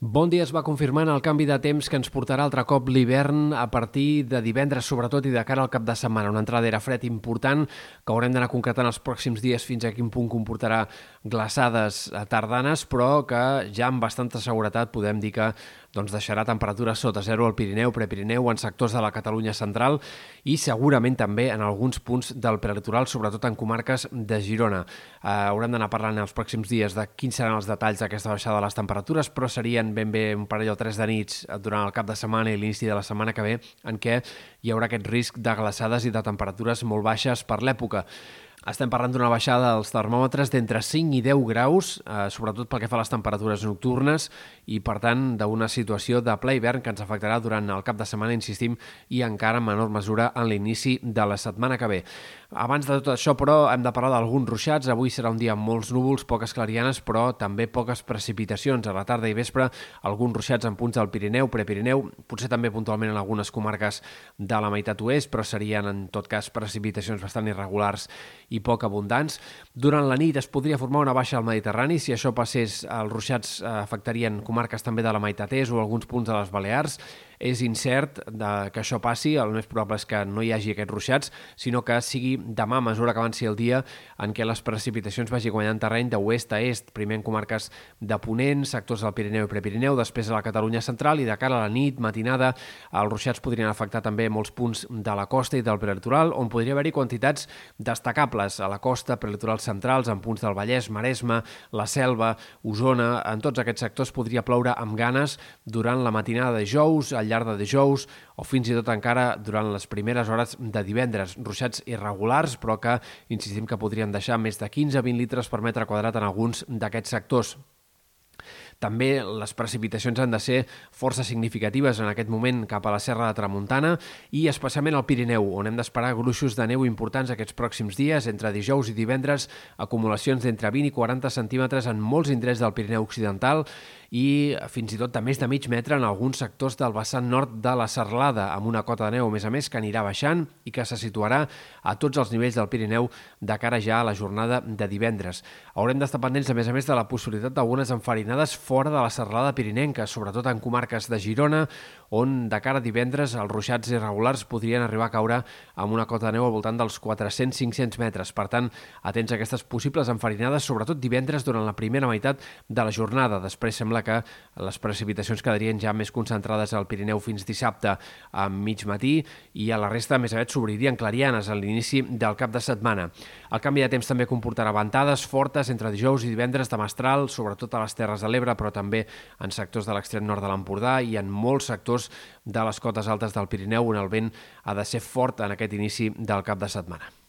Bon dia es va confirmant el canvi de temps que ens portarà altre cop l'hivern a partir de divendres, sobretot, i de cara al cap de setmana. Una entrada era fred important que haurem d'anar concretant els pròxims dies fins a quin punt comportarà glaçades tardanes, però que ja amb bastanta seguretat podem dir que doncs, deixarà temperatures sota zero al Pirineu, Prepirineu, en sectors de la Catalunya central i segurament també en alguns punts del prelitoral, sobretot en comarques de Girona. Eh, haurem d'anar parlant els pròxims dies de quins seran els detalls d'aquesta baixada de les temperatures, però serien ben bé un parell o tres de nits durant el cap de setmana i l'inici de la setmana que ve en què hi haurà aquest risc de glaçades i de temperatures molt baixes per l'època. Estem parlant d'una baixada dels termòmetres d'entre 5 i 10 graus, eh, sobretot pel que fa a les temperatures nocturnes, i per tant d'una situació de ple hivern que ens afectarà durant el cap de setmana, insistim, i encara en menor mesura en l'inici de la setmana que ve. Abans de tot això, però, hem de parlar d'alguns ruixats. Avui serà un dia amb molts núvols, poques clarianes, però també poques precipitacions. A la tarda i vespre, alguns ruixats en punts del Pirineu, Prepirineu, potser també puntualment en algunes comarques de la meitat oest, però serien, en tot cas, precipitacions bastant irregulars i poc abundants. Durant la nit es podria formar una baixa al Mediterrani. Si això passés, els ruixats eh, afectarien comarques també de la meitat est o alguns punts de les Balears és incert de que això passi, el més probable és que no hi hagi aquests ruixats, sinó que sigui demà, a mesura que avanci el dia, en què les precipitacions vagi guanyant terreny de oest a est, primer en comarques de Ponent, sectors del Pirineu i Prepirineu, després a la Catalunya central i de cara a la nit, matinada, els ruixats podrien afectar també molts punts de la costa i del prelitoral, on podria haver-hi quantitats destacables a la costa, prelitoral centrals, en punts del Vallès, Maresme, la Selva, Osona, en tots aquests sectors podria ploure amb ganes durant la matinada de jous, al llarg de dijous o fins i tot encara durant les primeres hores de divendres. Ruixats irregulars, però que insistim que podrien deixar més de 15-20 litres per metre quadrat en alguns d'aquests sectors. També les precipitacions han de ser força significatives en aquest moment cap a la Serra de Tramuntana i especialment al Pirineu, on hem d'esperar gruixos de neu importants aquests pròxims dies, entre dijous i divendres, acumulacions d'entre 20 i 40 centímetres en molts indrets del Pirineu Occidental i fins i tot de més de mig metre en alguns sectors del vessant nord de la Serlada, amb una cota de neu, a més a més, que anirà baixant i que se situarà a tots els nivells del Pirineu de cara ja a la jornada de divendres. Haurem d'estar pendents, a més a més, de la possibilitat d'algunes enfarinades fora de la serralada pirinenca, sobretot en comarques de Girona, on de cara a divendres els ruixats irregulars podrien arribar a caure amb una cota de neu al voltant dels 400-500 metres. Per tant, atents a aquestes possibles enfarinades, sobretot divendres durant la primera meitat de la jornada. Després sembla que les precipitacions quedarien ja més concentrades al Pirineu fins dissabte a mig matí i a la resta, més aviat, s'obririen clarianes a l'inici del cap de setmana. El canvi de temps també comportarà ventades fortes entre dijous i divendres de mestral, sobretot a les Terres de l'Ebre, però també en sectors de l'extrem nord de l'Empordà i en molts sectors de les cotes altes del Pirineu on el vent ha de ser fort en aquest inici del cap de setmana.